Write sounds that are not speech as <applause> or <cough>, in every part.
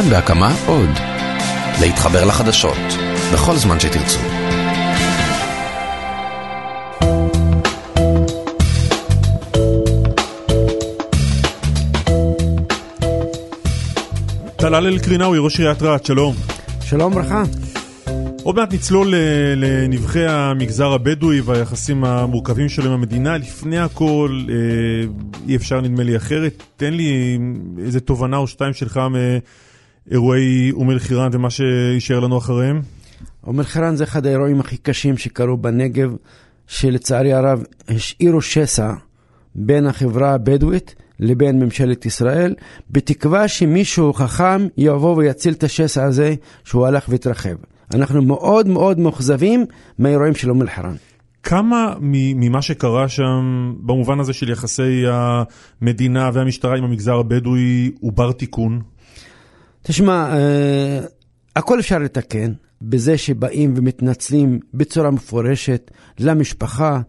כאן בהקמה עוד. להתחבר לחדשות, בכל זמן שתרצו. טלל אל-קרינאווי, ראש עיריית רהט, שלום. שלום וברכה. עוד מעט נצלול לנבחי המגזר הבדואי והיחסים המורכבים שלו עם המדינה. לפני הכל, אה, אי אפשר נדמה לי אחרת. תן לי איזה תובנה או שתיים שלך מאירועי אום אל-חיראן ומה שישאר לנו אחריהם. אום אל-חיראן זה אחד האירועים הכי קשים שקרו בנגב, שלצערי הרב השאירו שסע בין החברה הבדואית לבין ממשלת ישראל, בתקווה שמישהו חכם יבוא ויציל את השסע הזה שהוא הלך והתרחב. אנחנו מאוד מאוד מאוכזבים מהאירועים של אום אל-חיראן. כמה ממה שקרה שם, במובן הזה של יחסי המדינה והמשטרה עם המגזר הבדואי, הוא בר תיקון? תשמע, אה, הכל אפשר לתקן בזה שבאים ומתנצלים בצורה מפורשת למשפחה,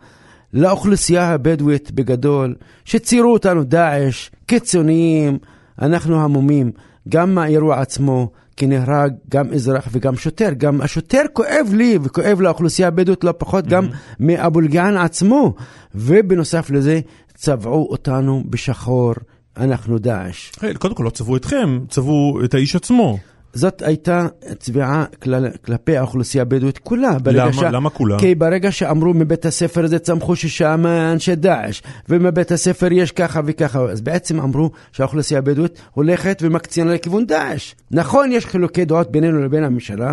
לאוכלוסייה הבדואית בגדול, שציירו אותנו דאעש, קיצוניים, אנחנו המומים, גם מהאירוע עצמו, כי נהרג גם אזרח וגם שוטר. גם השוטר כואב לי וכואב לאוכלוסייה הבדואית לא פחות, גם מאבו אלגעאן עצמו. ובנוסף לזה, צבעו אותנו בשחור, אנחנו דאעש. קודם כל לא צבעו אתכם, צבעו את האיש עצמו. זאת הייתה צביעה כל, כלפי האוכלוסייה הבדואית כולה. למה? ש... למה כולה? כי ברגע שאמרו מבית הספר הזה צמחו שישה אנשי דאעש, ומבית הספר יש ככה וככה, אז בעצם אמרו שהאוכלוסייה הבדואית הולכת ומקצינה לכיוון דאעש. נכון, יש חילוקי דעות בינינו לבין הממשלה,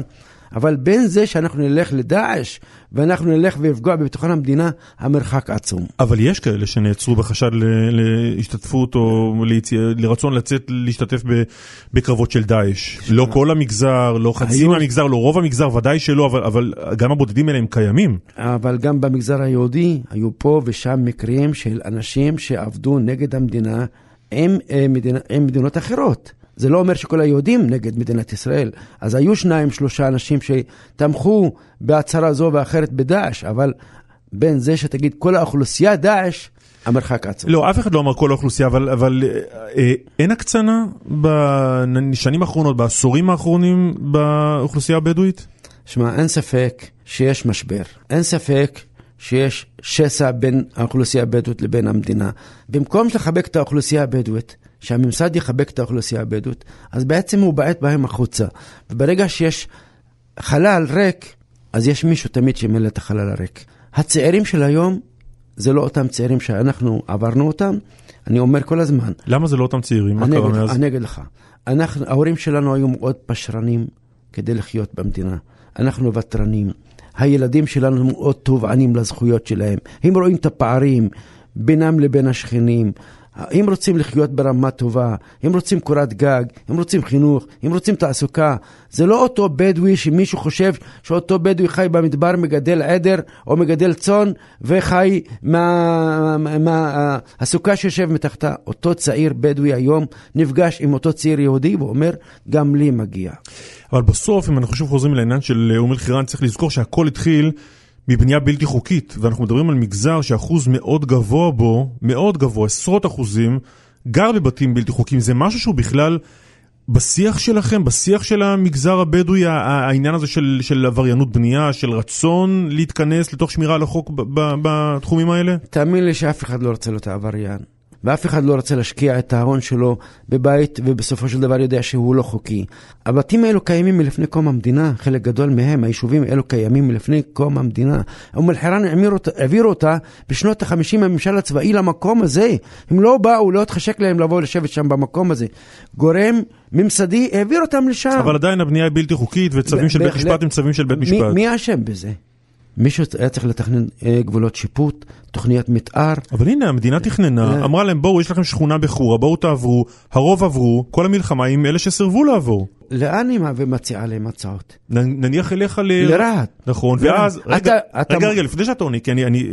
אבל בין זה שאנחנו נלך לדאעש ואנחנו נלך ויפגוע בביטחון המדינה, המרחק עצום. אבל יש כאלה שנעצרו בחשד להשתתפות או לרצון לצאת להשתתף בקרבות של דאעש. לא כל המגזר, לא חצי מהמגזר, לא רוב המגזר, ודאי שלא, אבל, אבל גם הבודדים האלה הם קיימים. אבל גם במגזר היהודי היו פה ושם מקרים של אנשים שעבדו נגד המדינה עם, אה, מדינה, עם מדינות אחרות. זה לא אומר שכל היהודים נגד מדינת ישראל. אז היו שניים, שלושה אנשים שתמכו בהצהרה זו ואחרת בדאעש, אבל בין זה שתגיד כל האוכלוסייה דאעש, המרחק עצום. לא, אף אחד לא אמר כל האוכלוסייה, אבל, אבל אה, אין הקצנה בשנים האחרונות, בעשורים האחרונים באוכלוסייה הבדואית? שמע, אין ספק שיש משבר. אין ספק שיש שסע בין האוכלוסייה הבדואית לבין המדינה. במקום לחבק את האוכלוסייה הבדואית, שהממסד יחבק את האוכלוסייה הבדואית, אז בעצם הוא בעט בהם החוצה. וברגע שיש חלל ריק, אז יש מישהו תמיד שמילא את החלל הריק. הצעירים של היום, זה לא אותם צעירים שאנחנו עברנו אותם, אני אומר כל הזמן. למה זה לא אותם צעירים? מה קרה מאז? אני אגיד לך. אנחנו, ההורים שלנו היו מאוד פשרנים כדי לחיות במדינה. אנחנו ותרנים. הילדים שלנו מאוד תובענים לזכויות שלהם. הם רואים את הפערים בינם לבין השכנים. הם רוצים לחיות ברמה טובה, הם רוצים קורת גג, הם רוצים חינוך, הם רוצים תעסוקה. זה לא אותו בדואי שמישהו חושב שאותו בדואי חי במדבר, מגדל עדר או מגדל צאן וחי מהסוכה מה, מה, שיושב מתחתה. אותו צעיר בדואי היום נפגש עם אותו צעיר יהודי ואומר, גם לי מגיע. אבל בסוף, אם אנחנו שוב חוזרים לעניין של אום אל-חיראן, צריך לזכור שהכל התחיל מבנייה בלתי חוקית, ואנחנו מדברים על מגזר שאחוז מאוד גבוה בו, מאוד גבוה, עשרות אחוזים, גר בבתים בלתי חוקיים. זה משהו שהוא בכלל בשיח שלכם, בשיח של המגזר הבדואי, העניין הזה של, של עבריינות בנייה, של רצון להתכנס לתוך שמירה על החוק בתחומים האלה? תאמין לי שאף אחד לא רוצה להיות עבריין. ואף אחד לא רוצה להשקיע את ההון שלו בבית, ובסופו של דבר יודע שהוא לא חוקי. הבתים האלו קיימים מלפני קום המדינה, חלק גדול מהם, היישובים האלו קיימים מלפני קום המדינה. אום אל-חיראן העבירו אותה בשנות ה-50 הממשל הצבאי למקום הזה. הם לא באו, לא התחשק להם לבוא לשבת שם במקום הזה. גורם ממסדי העביר אותם לשם. אבל עדיין הבנייה היא בלתי חוקית, וצווים של בית משפט הם צווים של בית משפט. מי אשם בזה? מישהו היה צריך לתכנן אה, גבולות שיפוט, תוכניות מתאר. אבל הנה, המדינה תכננה, אה. אמרה להם, בואו, יש לכם שכונה בחורה, בואו תעברו, הרוב עברו, כל המלחמה עם אלה שסירבו לעבור. לאן היא מציעה להם הצעות? נניח אליך ל... לרהט. נכון, ואז, רגע, רגע, רגע, לפני שאתה עונה, כי אני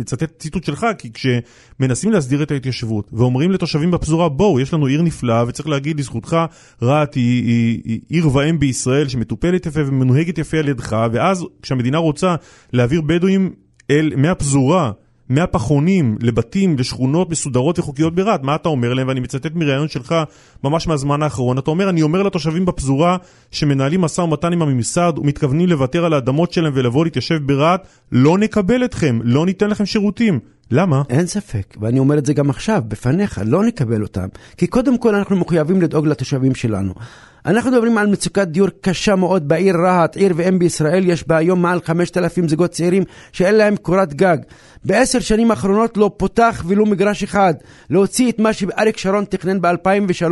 אצטט ציטוט שלך, כי כשמנסים להסדיר את ההתיישבות, ואומרים לתושבים בפזורה, בואו, יש לנו עיר נפלאה, וצריך להגיד לזכותך, רהט היא עיר ואם בישראל, שמטופלת יפה ומנוהגת יפה על ידך, ואז כשהמדינה רוצה להעביר בדואים מהפזורה, מהפחונים לבתים ושכונות מסודרות וחוקיות ברהט. מה אתה אומר להם? ואני מצטט מראיון שלך ממש מהזמן האחרון. אתה אומר, אני אומר לתושבים בפזורה שמנהלים משא ומתן עם הממסד ומתכוונים לוותר על האדמות שלהם ולבוא להתיישב ברהט, לא נקבל אתכם, לא ניתן לכם שירותים. למה? אין ספק, ואני אומר את זה גם עכשיו, בפניך, לא נקבל אותם. כי קודם כל אנחנו מחויבים לדאוג לתושבים שלנו. אנחנו מדברים על מצוקת דיור קשה מאוד בעיר רהט, עיר ואם בישראל, יש בה היום מעל 5,000 זוגות צעירים שאין להם קורת גג. בעשר שנים האחרונות לא פותח ולו מגרש אחד. להוציא את מה שאריק שרון תכנן ב-2003,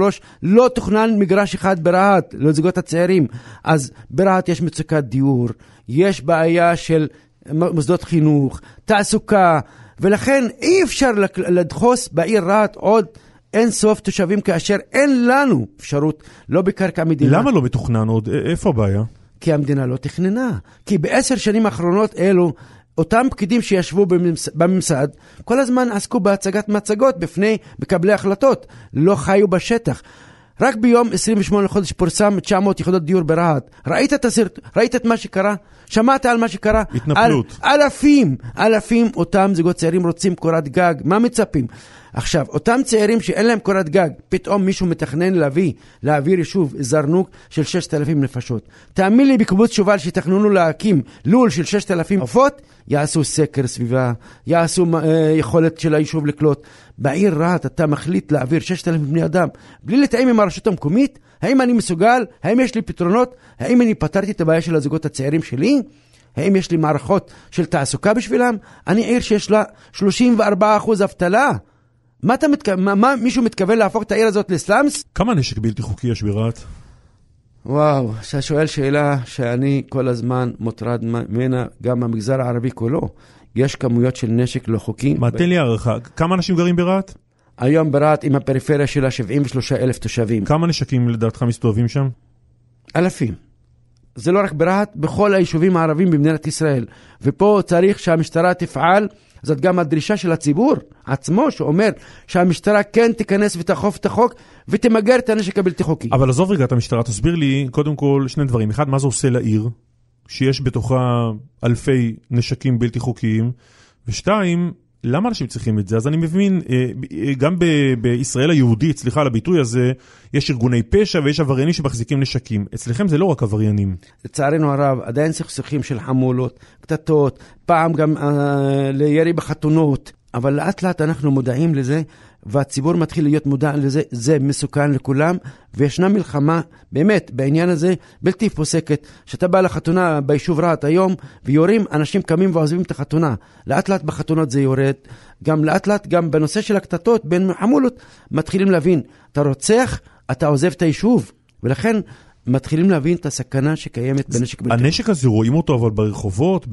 לא תוכנן מגרש אחד ברהט, לזוגות הצעירים. אז ברהט יש מצוקת דיור, יש בעיה של מוסדות חינוך, תעסוקה, ולכן אי אפשר לדחוס בעיר רהט עוד אין סוף תושבים כאשר אין לנו אפשרות, לא בקרקע מדינה. למה לא מתוכנן עוד? איפה הבעיה? כי המדינה לא תכננה. כי בעשר שנים האחרונות אלו, אותם פקידים שישבו בממס, בממסד, כל הזמן עסקו בהצגת מצגות בפני מקבלי החלטות, לא חיו בשטח. רק ביום 28 לחודש פורסם 900 יחידות דיור ברהט. ראית את הסרט, ראית את מה שקרה? שמעת על מה שקרה? התנפלות. אל, אלפים, אלפים אותם זוגות צעירים רוצים קורת גג, מה מצפים? עכשיו, אותם צעירים שאין להם קורת גג, פתאום מישהו מתכנן להביא, להעביר יישוב זרנוק של 6,000 נפשות. תאמין לי, בקיבוץ שובל שתכננו להקים לול של 6,000 עופות, יעשו סקר סביבה, יעשו uh, יכולת של היישוב לקלוט. בעיר רהט אתה מחליט להעביר 6,000 בני אדם, בלי לתאם עם הרשות המקומית? האם אני מסוגל? האם יש לי פתרונות? האם אני פתרתי את הבעיה של הזוגות הצעירים שלי? האם יש לי מערכות של תעסוקה בשבילם? אני עיר שיש לה 34% אבטלה. מה אתה מתכוון, מה, מה מישהו מתכוון להפוך את העיר הזאת לסלאמס? כמה נשק בלתי חוקי יש ברהט? וואו, אתה שואל שאלה שאני כל הזמן מוטרד ממנה, גם במגזר הערבי כולו. יש כמויות של נשק לא חוקי. מה, תן לי הערכה, כמה אנשים גרים ברהט? היום ברהט עם הפריפריה שלה 73 אלף תושבים. כמה נשקים לדעתך מסתובבים שם? אלפים. זה לא רק ברהט, בכל היישובים הערבים במדינת ישראל. ופה צריך שהמשטרה תפעל זאת גם הדרישה של הציבור עצמו, שאומר שהמשטרה כן תיכנס ותאכוף את החוק ותמגר את הנשק הבלתי חוקי. אבל עזוב רגע את המשטרה, תסביר לי קודם כל שני דברים. אחד, מה זה עושה לעיר, שיש בתוכה אלפי נשקים בלתי חוקיים? ושתיים, למה אנשים צריכים את זה? אז אני מבין, אה, אה, גם ב- בישראל היהודית, סליחה על הביטוי הזה, יש ארגוני פשע ויש עבריינים שמחזיקים נשקים. אצלכם זה לא רק עבריינים. לצערנו הרב, עדיין סכסוכים של חמולות, קטטות, פעם גם אה, לירי בחתונות, אבל לאט לאט אנחנו מודעים לזה והציבור מתחיל להיות מודע לזה, זה מסוכן לכולם, וישנה מלחמה, באמת, בעניין הזה, בלתי פוסקת. כשאתה בא לחתונה ביישוב רהט היום, ויורים, אנשים קמים ועוזבים את החתונה. לאט לאט בחתונות זה יורד, גם לאט לאט, גם בנושא של הקטטות בין חמולות, מתחילים להבין, אתה רוצח, אתה עוזב את היישוב. ולכן מתחילים להבין את הסכנה שקיימת בנשק בלתי הנשק הזה, רואים אותו אבל ברחובות?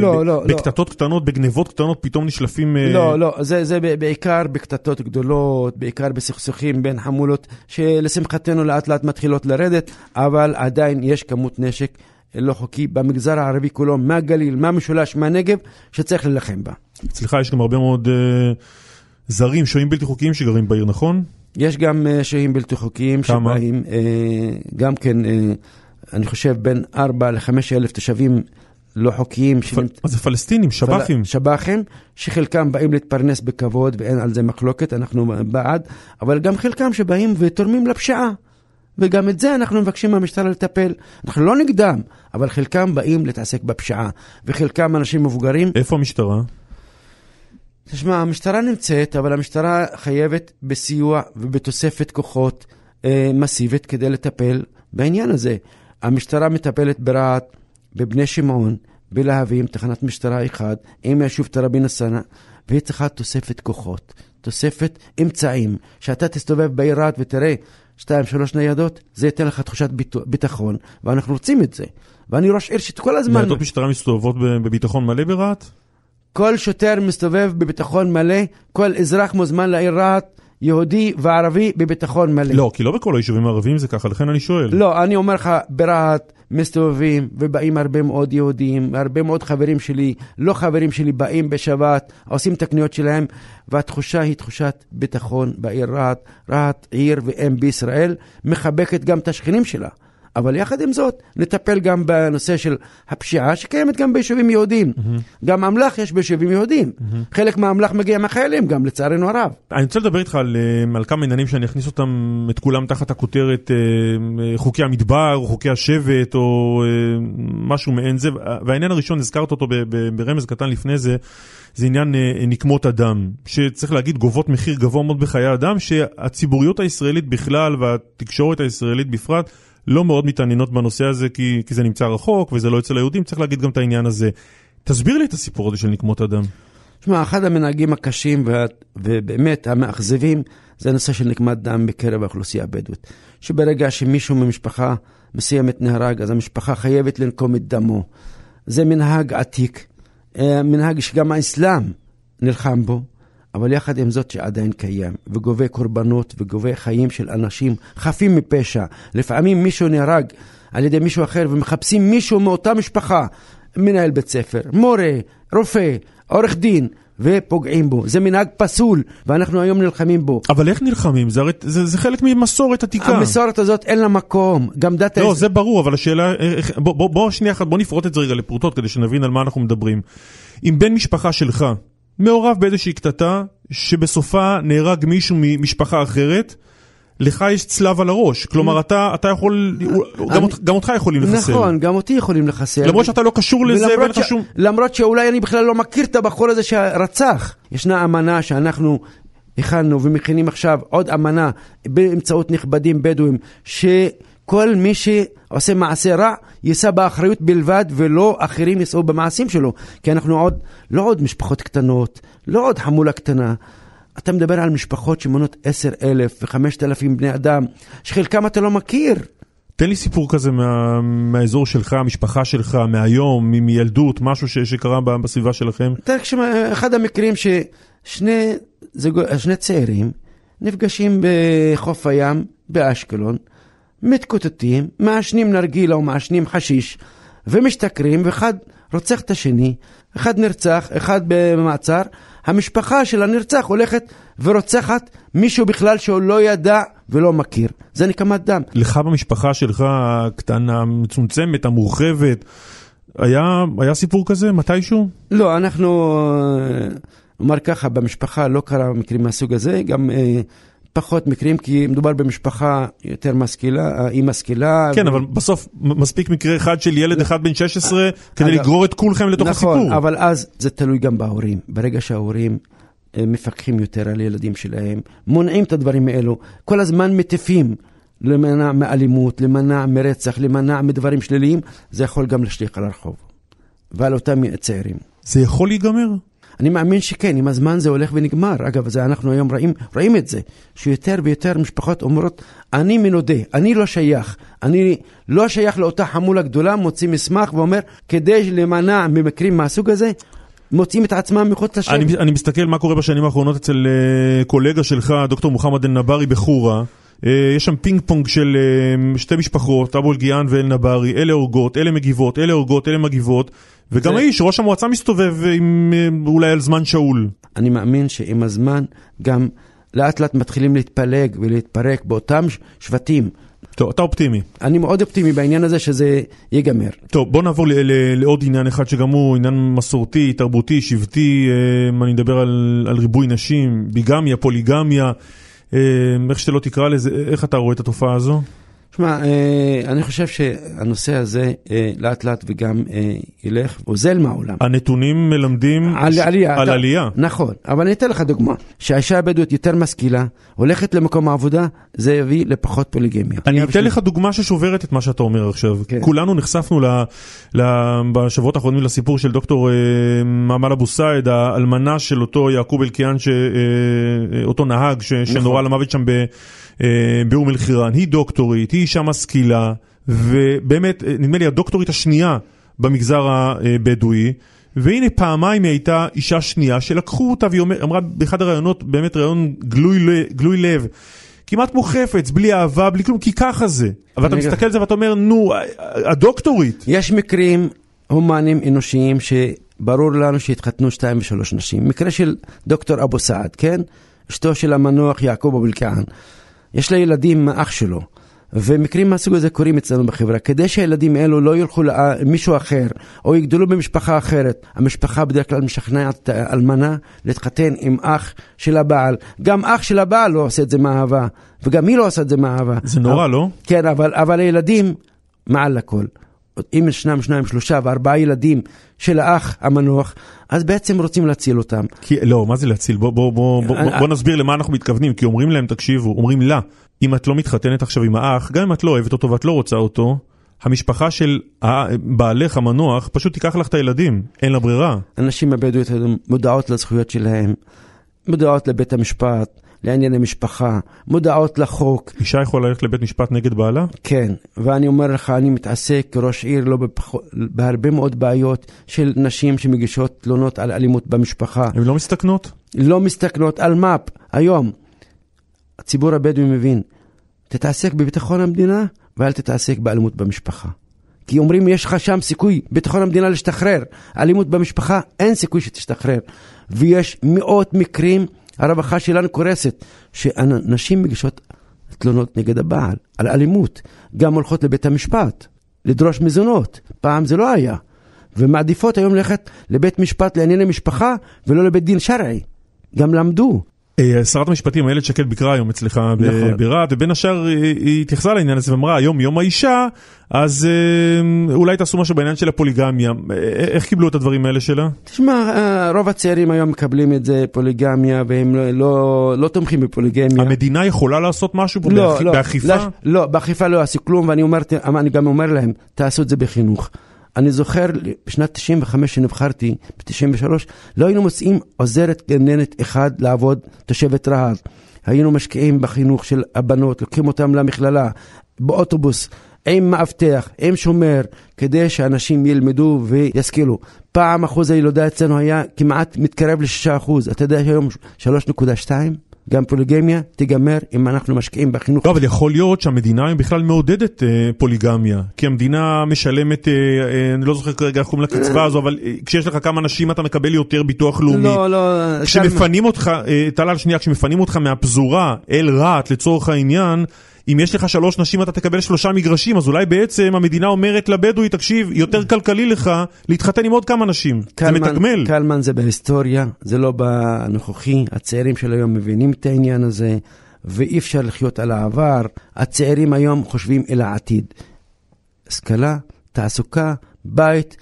לא, לא. בקטטות לא. קטנות, בגנבות קטנות, פתאום נשלפים... אה, לא, לא, זה, זה בעיקר בקטטות גדולות, בעיקר בסכסוכים בין חמולות, שלשמחתנו לאט לאט מתחילות לרדת, אבל עדיין יש כמות נשק לא חוקי במגזר הערבי כולו, מהגליל, מהמשולש, מהנגב, שצריך להילחם בה. סליחה, יש גם הרבה מאוד uh, זרים, שוהים בלתי חוקיים שגרים בעיר, נכון? יש גם uh, שוהים בלתי חוקיים כמה? שבאים, uh, גם כן, uh, אני חושב, בין 4 ל-5 אלף תושבים לא חוקיים. פ... מה זה פלסטינים, שב"חים? פל... שב"חים, שחלקם באים להתפרנס בכבוד ואין על זה מחלוקת, אנחנו בעד, אבל גם חלקם שבאים ותורמים לפשיעה. וגם את זה אנחנו מבקשים מהמשטרה לטפל. אנחנו לא נגדם, אבל חלקם באים להתעסק בפשיעה, וחלקם אנשים מבוגרים. איפה המשטרה? תשמע, המשטרה נמצאת, אבל המשטרה חייבת בסיוע ובתוספת כוחות אה, מסיבית כדי לטפל בעניין הזה. המשטרה מטפלת ברהט, בבני שמעון, בלהבים, תחנת משטרה אחת, עם היישוב תראבין א-סנא, והיא צריכה תוספת כוחות, תוספת אמצעים. שאתה תסתובב בעיר רהט ותראה שתיים, שלוש ניידות, זה ייתן לך תחושת ביטחון, ואנחנו רוצים את זה. ואני ראש עיר שכל הזמן... ניידות משטרה מסתובבות בביטחון מלא ברהט? כל שוטר מסתובב בביטחון מלא, כל אזרח מוזמן לעיר רהט, יהודי וערבי בביטחון מלא. לא, כי לא בכל היישובים הערביים זה ככה, לכן אני שואל. לא, אני אומר לך, ברהט מסתובבים ובאים הרבה מאוד יהודים, הרבה מאוד חברים שלי, לא חברים שלי, באים בשבת, עושים את הקניות שלהם, והתחושה היא תחושת ביטחון בעיר רהט. רהט עיר ואם בישראל, מחבקת גם את השכנים שלה. אבל יחד עם זאת, נטפל גם בנושא של הפשיעה שקיימת גם ביישובים יהודיים. גם אמל"ח יש ביישובים יהודיים. חלק מהאמל"ח מגיע מהחיילים גם, לצערנו הרב. אני רוצה לדבר איתך על, אה, על כמה עניינים שאני אכניס אותם, את כולם תחת הכותרת אה, אה, חוקי המדבר, או חוקי השבט, או משהו מעין זה. והעניין הראשון, הזכרת אותו ברמז קטן לפני זה, זה עניין נקמות אדם, שצריך להגיד גובות מחיר גבוה מאוד בחיי אדם, שהציבוריות הישראלית בכלל והתקשורת הישראלית בפרט, לא מאוד מתעניינות בנושא הזה כי, כי זה נמצא רחוק וזה לא אצל היהודים, צריך להגיד גם את העניין הזה. תסביר לי את הסיפור הזה של נקמות אדם. תשמע, אחד המנהגים הקשים וה, ובאמת המאכזבים זה הנושא של נקמת דם בקרב האוכלוסייה הבדואית. שברגע שמישהו ממשפחה מסוימת נהרג, אז המשפחה חייבת לנקום את דמו. זה מנהג עתיק, אה, מנהג שגם האסלאם נלחם בו. אבל יחד עם זאת שעדיין קיים, וגובה קורבנות וגובה חיים של אנשים חפים מפשע. לפעמים מישהו נהרג על ידי מישהו אחר ומחפשים מישהו מאותה משפחה, מנהל בית ספר, מורה, רופא, עורך דין, ופוגעים בו. זה מנהג פסול, ואנחנו היום נלחמים בו. אבל איך נלחמים? זה, זה, זה חלק ממסורת עתיקה. המסורת הזאת אין לה מקום. גם דת... לא, זה ברור, אבל השאלה... בוא, בוא, בוא שנייה אחת, בוא נפרוט את זה רגע לפרוטות כדי שנבין על מה אנחנו מדברים. אם בן משפחה שלך מעורב באיזושהי קטטה שבסופה נהרג מישהו ממשפחה אחרת, לך יש צלב על הראש. כלומר, אתה, אתה יכול, גם, אני, גם אותך יכולים לחסל. נכון, גם אותי יכולים לחסל. למרות שאתה לא קשור לזה ואין לך שום... למרות שאולי אני בכלל לא מכיר את הבחור הזה שרצח. ישנה אמנה שאנחנו הכנו ומכינים עכשיו עוד אמנה באמצעות נכבדים בדואים, ש... כל מי שעושה מעשה רע יישא באחריות בלבד ולא אחרים יישאו במעשים שלו. כי אנחנו עוד, לא עוד משפחות קטנות, לא עוד חמולה קטנה. אתה מדבר על משפחות שמונות עשר אלף וחמשת אלפים בני אדם, שחלקם אתה לא מכיר. תן לי סיפור כזה מה, מהאזור שלך, המשפחה שלך, מהיום, מילדות, משהו ש, שקרה בסביבה שלכם. תראה, אחד המקרים ששני זוג, שני צעירים נפגשים בחוף הים באשקלון, מתקוטטים, מעשנים נרגילה או מעשנים חשיש, ומשתכרים, ואחד רוצח את השני, אחד נרצח, אחד במעצר, המשפחה של הנרצח הולכת ורוצחת מישהו בכלל שהוא לא ידע ולא מכיר. זה נקמת דם. לך במשפחה שלך, הקטנה, המצומצמת, המורחבת, היה, היה סיפור כזה מתישהו? לא, אנחנו, נאמר ככה, במשפחה לא קרה מקרים מהסוג הזה, גם... אה, פחות מקרים, כי מדובר במשפחה יותר משכילה, היא משכילה. כן, ו... אבל בסוף מספיק מקרה אחד של ילד אחד בן 16 כדי אגב, לגרור את כולכם לתוך נכון, הסיפור. נכון, אבל אז זה תלוי גם בהורים. ברגע שההורים אה, מפקחים יותר על ילדים שלהם, מונעים את הדברים האלו, כל הזמן מטיפים למנע מאלימות, למנע מרצח, למנע מדברים שליליים, זה יכול גם להשליך על הרחוב ועל אותם צעירים. זה יכול להיגמר? אני מאמין שכן, עם הזמן זה הולך ונגמר. אגב, זה אנחנו היום רואים, רואים את זה, שיותר ויותר משפחות אומרות, אני מנודה, אני לא שייך, אני לא שייך לאותה חמולה גדולה, מוציא מסמך ואומר, כדי להימנע ממקרים מהסוג הזה, מוצאים את עצמם מחוץ לשם. אני, אני מסתכל מה קורה בשנים האחרונות אצל uh, קולגה שלך, דוקטור מוחמד אל-נבארי בחורה. Uh, יש שם פינג פונג של uh, שתי משפחות, אבו אלגיאן ואל-נבארי, אלה הורגות, אלה מגיבות, אלה הורגות, אלה מגיבות. וגם האיש, ראש המועצה מסתובב עם אולי על זמן שאול. אני מאמין שעם הזמן גם לאט לאט מתחילים להתפלג ולהתפרק באותם שבטים. טוב, אתה אופטימי. אני מאוד אופטימי בעניין הזה שזה ייגמר. טוב, בוא נעבור לעוד עניין אחד שגם הוא עניין מסורתי, תרבותי, שבטי, אה, אני מדבר על, על ריבוי נשים, ביגמיה, פוליגמיה, אה, איך שאתה לא תקרא לזה, איך אתה רואה את התופעה הזו? שמע, אה, אני חושב שהנושא הזה אה, לאט לאט וגם אה, ילך, אוזל מהעולם. הנתונים מלמדים על עלייה. על עלייה. נכון, אבל אני אתן לך דוגמה. שהאישה הבדואית יותר משכילה, הולכת למקום העבודה, זה יביא לפחות פוליגמיה. אני אתן לך דוגמה ששוברת את מה שאתה אומר עכשיו. כן. כולנו נחשפנו ל, ל, בשבועות האחרונים לסיפור של דוקטור מעמל אבו סעד, האלמנה של אותו יעקוב אלקיעאן, אותו נהג ש, נכון. שנורה למוות שם ב... אה, באום אל-חיראן, היא דוקטורית, היא אישה משכילה, ובאמת, אה, נדמה לי הדוקטורית השנייה במגזר הבדואי, והנה פעמיים היא הייתה אישה שנייה שלקחו אותה והיא אמרה באחד הראיונות, באמת ראיון גלוי, גלוי לב, כמעט כמו חפץ, בלי אהבה, בלי כלום, כי ככה זה. אבל אתה מסתכל על זה ואתה אומר, נו, הדוקטורית. יש מקרים הומניים אנושיים שברור לנו שהתחתנו שתיים ושלוש נשים. מקרה של דוקטור אבו סעד, כן? אשתו של המנוח יעקב אבו אלקיעאן. יש לה ילדים מאח שלו, ומקרים מהסוג הזה קורים אצלנו בחברה. כדי שהילדים האלו לא ילכו למישהו אחר, או יגדלו במשפחה אחרת, המשפחה בדרך כלל משכנעת את האלמנה להתחתן עם אח של הבעל. גם אח של הבעל לא עושה את זה מאהבה, וגם היא לא עושה את זה מאהבה. זה נורא, אבל, לא? כן, אבל, אבל הילדים מעל לכל. אם ישנם שניים, שלושה וארבעה ילדים של האח המנוח, אז בעצם רוצים להציל אותם. כי, לא, מה זה להציל? בוא, בוא, בוא, בוא, בוא, בוא נסביר למה אנחנו מתכוונים, כי אומרים להם, תקשיבו, אומרים לה, אם את לא מתחתנת עכשיו עם האח, גם אם את לא אוהבת אותו ואת לא רוצה אותו, המשפחה של בעלך המנוח פשוט תיקח לך את הילדים, אין לה ברירה. הנשים הבדואיות מודעות לזכויות שלהן, מודעות לבית המשפט, לענייני משפחה, מודעות לחוק. אישה יכולה ללכת לבית משפט נגד בעלה? כן, ואני אומר לך, אני מתעסק כראש עיר לא בפח... בהרבה מאוד בעיות של נשים שמגישות תלונות על אלימות במשפחה. הן לא מסתכנות? לא מסתכנות על מאפ. היום, הציבור הבדואי מבין, תתעסק בביטחון המדינה ואל תתעסק באלימות במשפחה. כי אומרים יש לך שם סיכוי, ביטחון המדינה להשתחרר. אלימות במשפחה, אין סיכוי שתשתחרר. ויש מאות מקרים הרווחה שלנו קורסת, שנשים מגישות תלונות נגד הבעל על אלימות, גם הולכות לבית המשפט לדרוש מזונות, פעם זה לא היה, ומעדיפות היום ללכת לבית משפט לענייני משפחה ולא לבית דין שרעי, גם למדו. אה, שרת המשפטים איילת שקד ביקרה היום אצלך נכון. ברהט, ובין השאר היא התייחסה לעניין הזה ואמרה, היום יום האישה, אז אה, אולי תעשו משהו בעניין של הפוליגמיה. אה, איך קיבלו את הדברים האלה שלה? תשמע, רוב הצעירים היום מקבלים את זה, פוליגמיה, והם לא, לא, לא תומכים בפוליגמיה. המדינה יכולה לעשות משהו פה לא. לא, באכיפה? לא, לא, באכיפה לא עשו כלום, ואני אומר, גם אומר להם, תעשו את זה בחינוך. אני זוכר בשנת 95 שנבחרתי, ב-93, לא היינו מוצאים עוזרת גננת אחד לעבוד, תושבת רהט. היינו משקיעים בחינוך של הבנות, לוקחים אותם למכללה, באוטובוס, עם מאבטח, עם שומר, כדי שאנשים ילמדו וישכילו. פעם אחוז הילודה אצלנו היה כמעט מתקרב ל-6%, אתה יודע שהיום 3.2? גם פוליגמיה תיגמר אם אנחנו משקיעים בחינוך. לא, אבל יכול להיות שהמדינה בכלל מעודדת אה, פוליגמיה, כי המדינה משלמת, אה, אה, אני לא זוכר כרגע איך קוראים לקצבה <coughs> הזו, אבל אה, כשיש לך כמה נשים אתה מקבל יותר ביטוח לאומי. לא, לא... כשמפנים אותך, אה, טלל שנייה, כשמפנים אותך מהפזורה אל רהט לצורך העניין, אם יש לך שלוש נשים אתה תקבל שלושה מגרשים, אז אולי בעצם המדינה אומרת לבדואי, תקשיב, יותר כלכלי לך להתחתן עם עוד כמה נשים. קלמן, זה מתגמל. קלמן זה בהיסטוריה, זה לא בנוכחי. הצעירים של היום מבינים את העניין הזה, ואי אפשר לחיות על העבר. הצעירים היום חושבים אל העתיד. השכלה, תעסוקה, בית,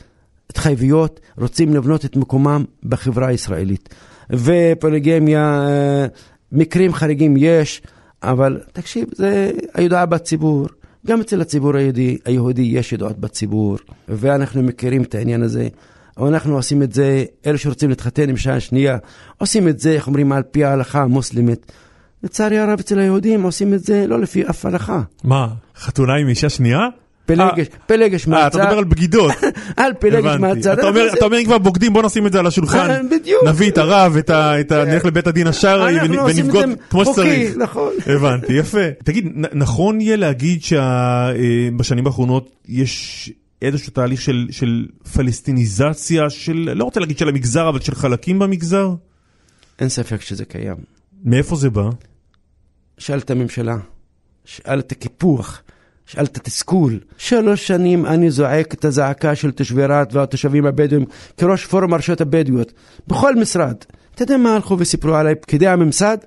התחייבויות, רוצים לבנות את מקומם בחברה הישראלית. ופוליגמיה, אה, מקרים חריגים יש. אבל תקשיב, זה הידועה בציבור. גם אצל הציבור היהודי, היהודי יש ידועות בציבור, ואנחנו מכירים את העניין הזה. אבל אנחנו עושים את זה, אלה שרוצים להתחתן עם שעה שנייה, עושים את זה, איך אומרים, על פי ההלכה המוסלמית. לצערי הרב, אצל היהודים עושים את זה לא לפי אף הלכה. מה, חתונה עם אישה שנייה? פלגש, פלגש מהצד. אה, אתה מדבר על בגידות. <laughs> על פלגש מהצד. אתה אומר אם כבר בוגדים בוא נשים את זה על השולחן. אה, בדיוק. נביא את הרב, נלך לבית הדין השרעי ונבגוד כמו שצריך. נכון. <laughs> הבנתי, יפה. תגיד, נכון יהיה להגיד שבשנים האחרונות יש איזשהו תהליך של פלסטיניזציה של, לא רוצה להגיד של המגזר, אבל של חלקים במגזר? אין ספק שזה קיים. מאיפה זה בא? שאל את הממשלה, שאל את הקיפוח. שאל את התסכול. שלוש שנים אני זועק את הזעקה של תושבי רהט והתושבים הבדואים כראש פורום הרשויות הבדואיות, בכל משרד. אתה יודע מה הלכו וסיפרו עליי פקידי הממסד?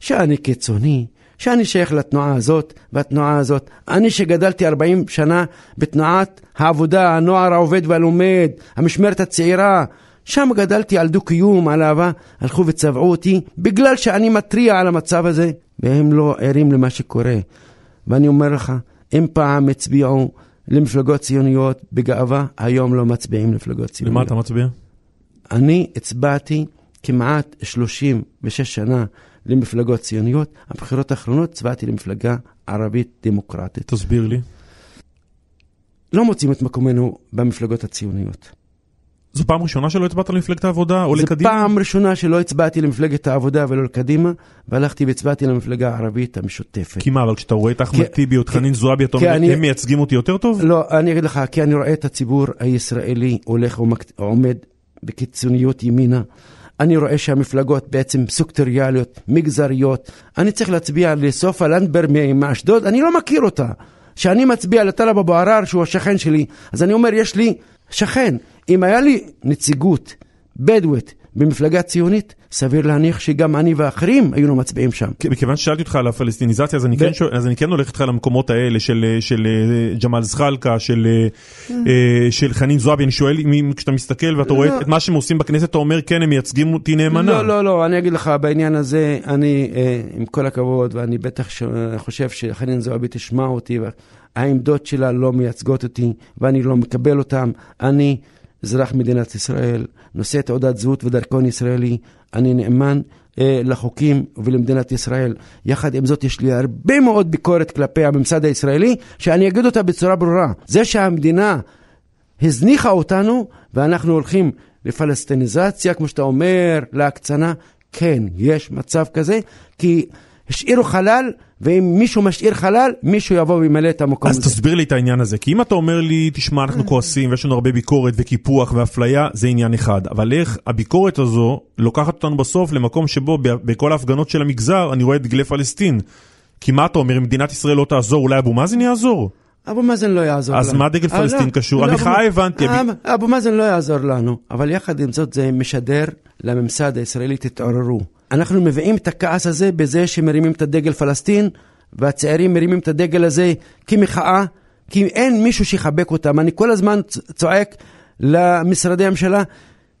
שאני קיצוני, שאני שייך לתנועה הזאת והתנועה הזאת. אני שגדלתי 40 שנה בתנועת העבודה, הנוער העובד והלומד, המשמרת הצעירה. שם גדלתי על דו-קיום, על אהבה, הלכו וצבעו אותי בגלל שאני מתריע על המצב הזה, והם לא ערים למה שקורה. ואני אומר לך, אם פעם הצביעו למפלגות ציוניות בגאווה, היום לא מצביעים למפלגות ציוניות. למה אתה מצביע? אני הצבעתי כמעט 36 שנה למפלגות ציוניות. הבחירות האחרונות הצבעתי למפלגה ערבית דמוקרטית. תסביר לי. לא מוצאים את מקומנו במפלגות הציוניות. זו פעם ראשונה שלא הצבעת למפלגת העבודה או לקדימה? זו פעם ראשונה שלא הצבעתי למפלגת העבודה ולא לקדימה, והלכתי והצבעתי למפלגה הערבית המשותפת. כי מה, אבל כשאתה רואה את אחמד טיבי או את חנין זועבי, אתה אומר, הם מייצגים אותי יותר טוב? לא, אני אגיד לך, כי אני רואה את הציבור הישראלי הולך ועומד בקיצוניות ימינה. אני רואה שהמפלגות בעצם סוקטוריאליות, מגזריות. אני צריך להצביע לסופה לנדבר מאשדוד, אני לא מכיר אותה. כשאני מצביע לטלב אבו עראר, שהוא השכן שלי, אז אני אומר, יש לי שכן. אם היה לי נציגות בדואית במפלגה ציונית, סביר להניח שגם אני ואחרים היינו מצביעים שם. מכיוון ששאלתי אותך על הפלסטיניזציה, אז אני, כן, שואל, אז אני כן הולך איתך למקומות האלה של, של אה, ג'מאל זחאלקה, של, אה, אה, של חנין זועבי, אני שואל, כשאתה מסתכל ואתה רואה לא. את מה שהם עושים בכנסת, אתה אומר, כן, הם מייצגים אותי נאמנה. לא, לא, לא, אני אגיד לך, בעניין הזה, אני, עם כל הכבוד, ואני בטח חושב שחנין זועבי תשמע אותי, העמדות שלה לא מייצגות אותי, ואני לא מקבל אותן. אני... אזרח מדינת ישראל, נושא תעודת זהות ודרכון ישראלי, אני נאמן אה, לחוקים ולמדינת ישראל. יחד עם זאת, יש לי הרבה מאוד ביקורת כלפי הממסד הישראלי, שאני אגיד אותה בצורה ברורה. זה שהמדינה הזניחה אותנו, ואנחנו הולכים לפלסטיניזציה, כמו שאתה אומר, להקצנה, כן, יש מצב כזה, כי השאירו חלל, ואם מישהו משאיר חלל, מישהו יבוא וימלא את המקום אז הזה. אז תסביר לי את העניין הזה, כי אם אתה אומר לי, תשמע, אנחנו כועסים, ויש לנו הרבה ביקורת וקיפוח ואפליה, זה עניין אחד. אבל איך הביקורת הזו לוקחת אותנו בסוף למקום שבו בכל ההפגנות של המגזר, אני רואה את דגלי פלסטין. כי מה אתה אומר, אם מדינת ישראל לא תעזור, אולי אבו מאזן יעזור? אבו מאזן לא יעזור אז לנו. אז מה דגל פלסטין לא, קשור? לא, המחאה הבנתי. אבו מאזן לא יעזור לנו, אבל יחד עם זאת זה משדר לממסד הישראלי, תתעוררו. אנחנו מביאים את הכעס הזה בזה שמרימים את הדגל פלסטין, והצעירים מרימים את הדגל הזה כמחאה, כי אין מישהו שיחבק אותם. אני כל הזמן צועק למשרדי הממשלה,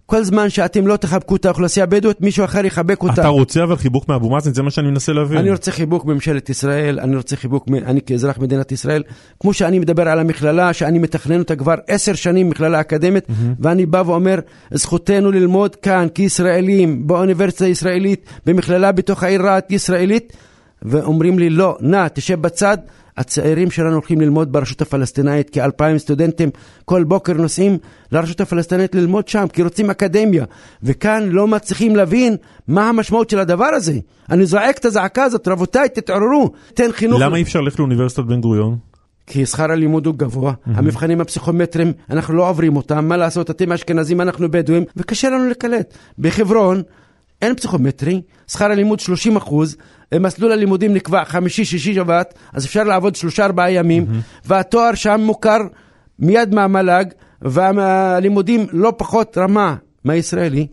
כל זמן שאתם לא תחבקו את האוכלוסייה הבדואית, מישהו אחר יחבק אותה. אתה רוצה אבל חיבוק מאבו מאזן? זה מה שאני מנסה להבין. אני רוצה חיבוק בממשלת ישראל, אני רוצה חיבוק, אני כאזרח מדינת ישראל. כמו שאני מדבר על המכללה, שאני מתכנן אותה כבר עשר שנים, מכללה אקדמית, mm-hmm. ואני בא ואומר, זכותנו ללמוד כאן כישראלים, באוניברסיטה הישראלית, במכללה בתוך העיר רהט ישראלית, ואומרים לי, לא, נא, תשב בצד. הצעירים שלנו הולכים ללמוד ברשות הפלסטינאית, כאלפיים סטודנטים כל בוקר נוסעים לרשות הפלסטינאית ללמוד שם, כי רוצים אקדמיה. וכאן לא מצליחים להבין מה המשמעות של הדבר הזה. אני זועק את הזעקה הזאת, רבותיי, תתעוררו, תן חינוך. למה אי אפשר ללכת לאוניברסיטת בן גוריון? כי שכר הלימוד הוא גבוה, mm-hmm. המבחנים הפסיכומטריים, אנחנו לא עוברים אותם, מה לעשות, אתם אשכנזים, אנחנו בדואים, וקשה לנו לקלט. בחברון אין פסיכומטרי, שכר הלימוד 30 אחוז, מסלול הלימודים נקבע חמישי, שישי, שבת, אז אפשר לעבוד שלושה ארבעה ימים, mm-hmm. והתואר שם מוכר מיד מהמל"ג, והלימודים לא פחות רמה מהישראלי,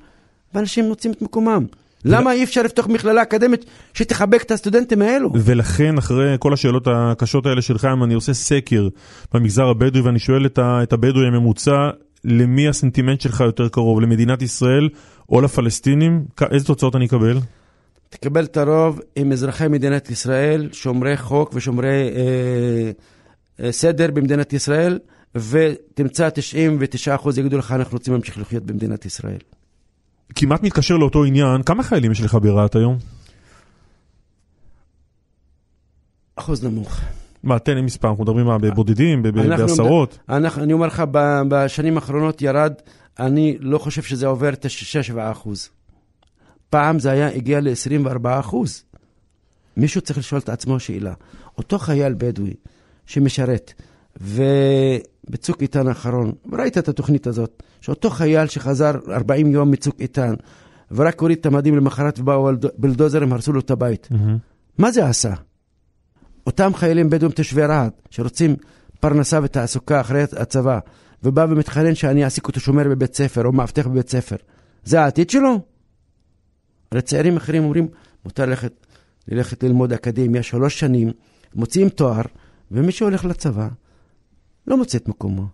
ואנשים מוצאים את מקומם. למה אי אפשר לפתוח מכללה אקדמית שתחבק את הסטודנטים האלו? ולכן אחרי כל השאלות הקשות האלה שלך, אם אני עושה סקר במגזר הבדואי ואני שואל את הבדואי הממוצע, למי הסנטימנט שלך יותר קרוב, למדינת ישראל או לפלסטינים? איזה תוצאות אני אקבל? תקבל את הרוב עם אזרחי מדינת ישראל, שומרי חוק ושומרי אה, אה, סדר במדינת ישראל, ותמצא 99% יגידו לך, אנחנו רוצים להמשיך לחיות במדינת ישראל. כמעט מתקשר לאותו עניין, כמה חיילים יש לך ברהט היום? אחוז נמוך. מה, תן לי מספר, אנחנו מדברים מה, בבודדים, בעשרות? אני אומר לך, בשנים האחרונות ירד, אני לא חושב שזה עובר את ה-6-7 אחוז. פעם זה היה, הגיע ל-24 אחוז. מישהו צריך לשאול את עצמו שאלה. אותו חייל בדואי שמשרת, ובצוק איתן האחרון, ראית את התוכנית הזאת, שאותו חייל שחזר 40 יום מצוק איתן, ורק הוריד את המדים למחרת ובאו בלדוזרים, הרסו לו את הבית. Mm-hmm. מה זה עשה? אותם חיילים בדואים תושבי רהט, שרוצים פרנסה ותעסוקה אחרי הצבא, ובא ומתחנן שאני אעסיק אותו שומר בבית ספר או מאבטח בבית ספר, זה העתיד שלו? הרי צעירים אחרים אומרים, מותר ללכת, ללכת ללמוד אקדמיה שלוש שנים, מוציאים תואר, ומי שהולך לצבא לא מוצא את מקומו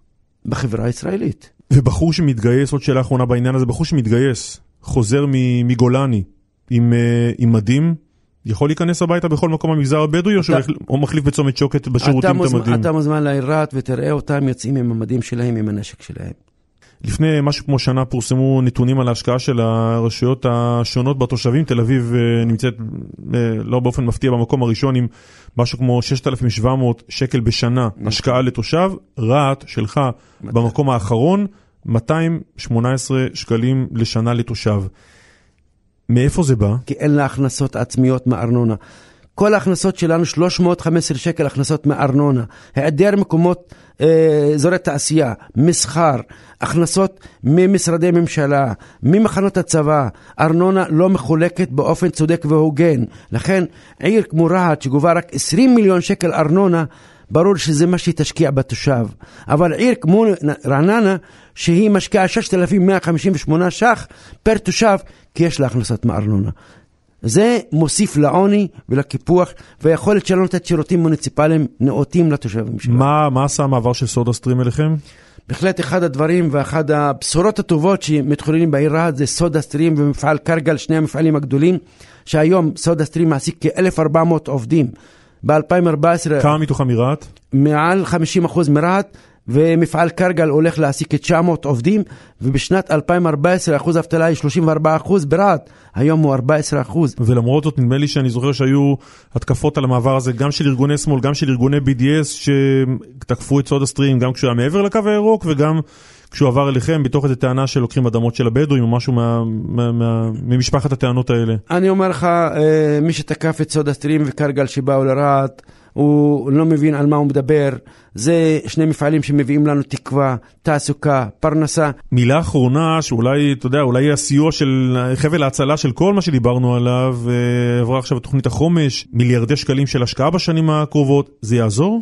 בחברה הישראלית. ובחור שמתגייס, עוד שאלה אחרונה בעניין הזה, בחור שמתגייס, חוזר מגולני עם, אה, עם מדים, יכול להיכנס הביתה בכל מקום במגזר הבדואי, אתה, או מחליף בצומת שוקת בשירותים את המדים? אתה מוזמן לעיר רהט ותראה אותם יוצאים עם המדים שלהם, עם הנשק שלהם. לפני משהו כמו שנה פורסמו נתונים על ההשקעה של הרשויות השונות בתושבים. תל אביב אה, נמצאת אה, לא באופן מפתיע במקום הראשון עם משהו כמו 6,700 שקל בשנה השקעה לתושב. רהט שלך במקום האחרון 218 שקלים לשנה לתושב. מאיפה זה בא? כי אין לה הכנסות עצמיות מארנונה. כל ההכנסות שלנו 315 שקל הכנסות מארנונה, היעדר מקומות, אה, אזורי תעשייה, מסחר, הכנסות ממשרדי ממשלה, ממחנות הצבא, ארנונה לא מחולקת באופן צודק והוגן. לכן עיר כמו רהט שגובה רק 20 מיליון שקל ארנונה, ברור שזה מה שהיא תשקיע בתושב. אבל עיר כמו רעננה, שהיא משקיעה 6,158 ש"ח פר תושב, כי יש לה הכנסות מארנונה. זה מוסיף לעוני ולקיפוח, והיכולת שלנו לתת שירותים מוניציפליים נאותים לתושבים שלנו. מה, מה עשה המעבר של סודה סטרים אליכם? בהחלט אחד הדברים ואחד הבשורות הטובות שמתחוללים בעיר רהט זה סודה סטרים ומפעל קרגל, שני המפעלים הגדולים, שהיום סודה סטרים מעסיק כ-1,400 עובדים. ב-2014... כמה מתוכם מרהט? מעל 50% מרהט. ומפעל קרגל הולך להעסיק כ-900 עובדים, ובשנת 2014 אחוז האבטלה היא 34 אחוז ברהט, היום הוא 14 אחוז. ולמרות זאת נדמה לי שאני זוכר שהיו התקפות על המעבר הזה, גם של ארגוני שמאל, גם של ארגוני BDS, שתקפו את סודה סטרים, גם כשהוא היה מעבר לקו הירוק וגם כשהוא עבר אליכם, מתוך איזו טענה שלוקחים אדמות של הבדואים או משהו מה, מה, מה, ממשפחת הטענות האלה. אני אומר לך, אה, מי שתקף את סודה סטרים וקרגל שבאו לרהט, הוא לא מבין על מה הוא מדבר. זה שני מפעלים שמביאים לנו תקווה, תעסוקה, פרנסה. מילה אחרונה, שאולי, אתה יודע, אולי הסיוע של חבל ההצלה של כל מה שדיברנו עליו, אה, עברה עכשיו תוכנית החומש, מיליארדי שקלים של השקעה בשנים הקרובות, זה יעזור?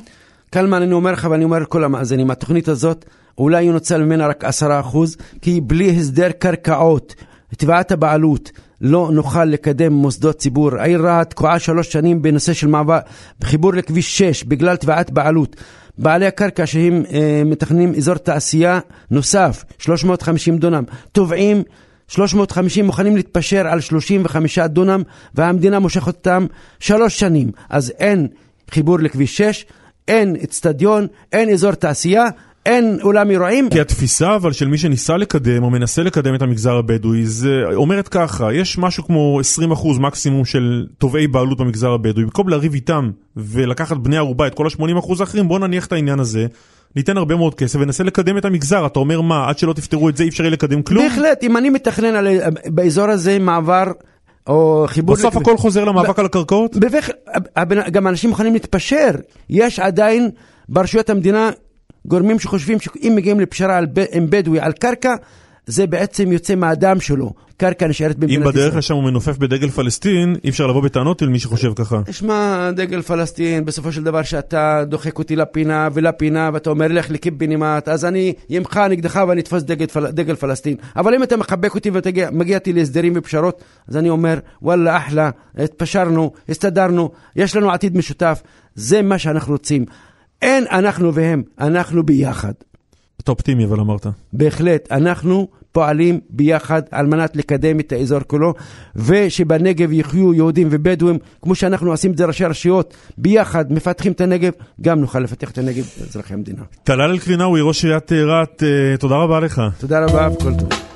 קלמן, אני אומר לך ואני אומר לכל המאזינים, התוכנית הזאת, אולי ינוצל ממנה רק עשרה אחוז, כי בלי הסדר קרקעות, תביעת הבעלות, לא נוכל לקדם מוסדות ציבור. העיר רהט תקועה שלוש שנים בנושא של מעבר, חיבור לכביש 6 בגלל תביעת בעלות. בעלי הקרקע שהם אה, מתכננים אזור תעשייה נוסף, 350 דונם, תובעים 350 מוכנים להתפשר על 35 דונם והמדינה מושכת אותם שלוש שנים. אז אין חיבור לכביש 6, אין אצטדיון, אין אזור תעשייה, אין אולם אירועים. כי התפיסה אבל של מי שניסה לקדם או מנסה לקדם את המגזר הבדואי, זה אומרת ככה, יש משהו כמו 20% מקסימום של תובעי בעלות במגזר הבדואי, במקום לריב איתם ולקחת בני ערובה את כל ה-80% האחרים, בוא נניח את העניין הזה. ניתן הרבה מאוד כסף וננסה לקדם את המגזר. אתה אומר מה, עד שלא תפתרו את זה אי אפשר יהיה לקדם כלום? בהחלט, אם אני מתכנן על, באזור הזה מעבר או חיבור... בסוף הכל חוזר למאבק על הקרקעות? גם אנשים מוכנים להתפשר. יש עדיין ברשויות המדינה גורמים שחושבים שאם מגיעים לפשרה על, עם בדואי על קרקע, זה בעצם יוצא מהדם שלו. קרקע נשארת במדינת ישראל. אם בדרך לשם הוא מנופף בדגל פלסטין, אי אפשר לבוא בטענות אל מי שחושב ככה. שמע, דגל פלסטין, בסופו של דבר שאתה דוחק אותי לפינה ולפינה, ואתה אומר לך לקיבינימט, אז אני אמחה נגדך ואני אתפוס דגל, פל, דגל פלסטין. אבל אם אתה מחבק אותי ומגיע איתי להסדרים ופשרות, אז אני אומר, וואלה, אחלה, התפשרנו, הסתדרנו, יש לנו עתיד משותף, זה מה שאנחנו רוצים. אין אנחנו והם, אנחנו ביחד. אתה אופטימי אבל אמרת. בהחלט, אנחנו פועלים ביחד על מנת לקדם את האזור כולו, ושבנגב יחיו יהודים ובדואים, כמו שאנחנו עושים את זה ראשי רשויות, ביחד מפתחים את הנגב, גם נוכל לפתח את הנגב לאזרחי המדינה. טלאל אל-קרינאווי, ראש עיריית רהט, אה, תודה רבה לך. תודה רבה וכל טוב.